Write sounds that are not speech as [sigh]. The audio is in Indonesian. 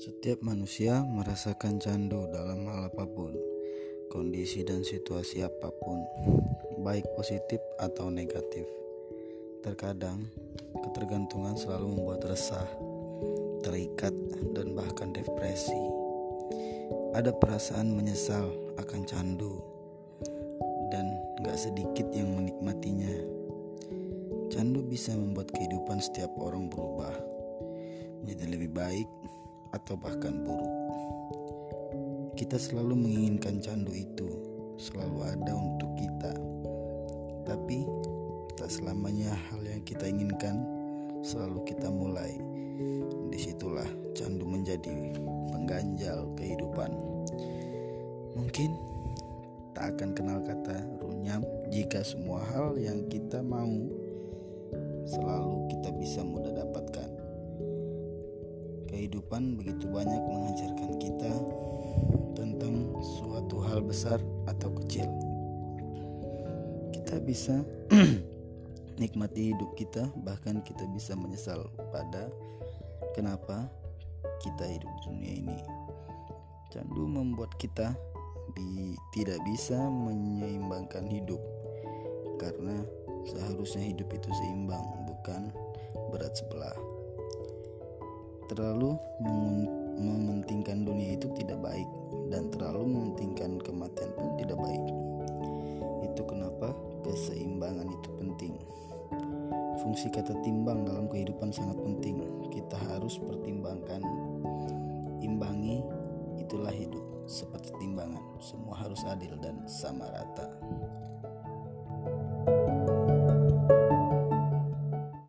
Setiap manusia merasakan candu dalam hal apa pun, kondisi dan situasi apa pun, baik positif atau negatif. Terkadang, ketergantungan selalu membuat resah, terikat, dan bahkan depresi. Ada perasaan menyesal akan candu, dan gak sedikit yang menikmatinya. Candu bisa membuat kehidupan setiap orang berubah menjadi lebih baik atau bahkan buruk. Kita selalu menginginkan candu itu, selalu ada untuk kita. Tapi tak selamanya hal yang kita inginkan selalu kita mulai. Di situlah candu menjadi pengganjal kehidupan. Mungkin tak akan kenal kata runyam jika semua hal yang kita mau selalu kita bisa mudah. Kehidupan begitu banyak mengajarkan kita tentang suatu hal besar atau kecil. Kita bisa [clears throat] nikmati hidup kita, bahkan kita bisa menyesal pada kenapa kita hidup di dunia ini. Candu membuat kita bi tidak bisa menyeimbangkan hidup karena seharusnya hidup itu seimbang, bukan berat sebelah terlalu mementingkan dunia itu tidak baik dan terlalu mementingkan kematian pun tidak baik. Itu kenapa keseimbangan itu penting. Fungsi kata timbang dalam kehidupan sangat penting. Kita harus pertimbangkan, imbangi, itulah hidup. Seperti timbangan, semua harus adil dan sama rata.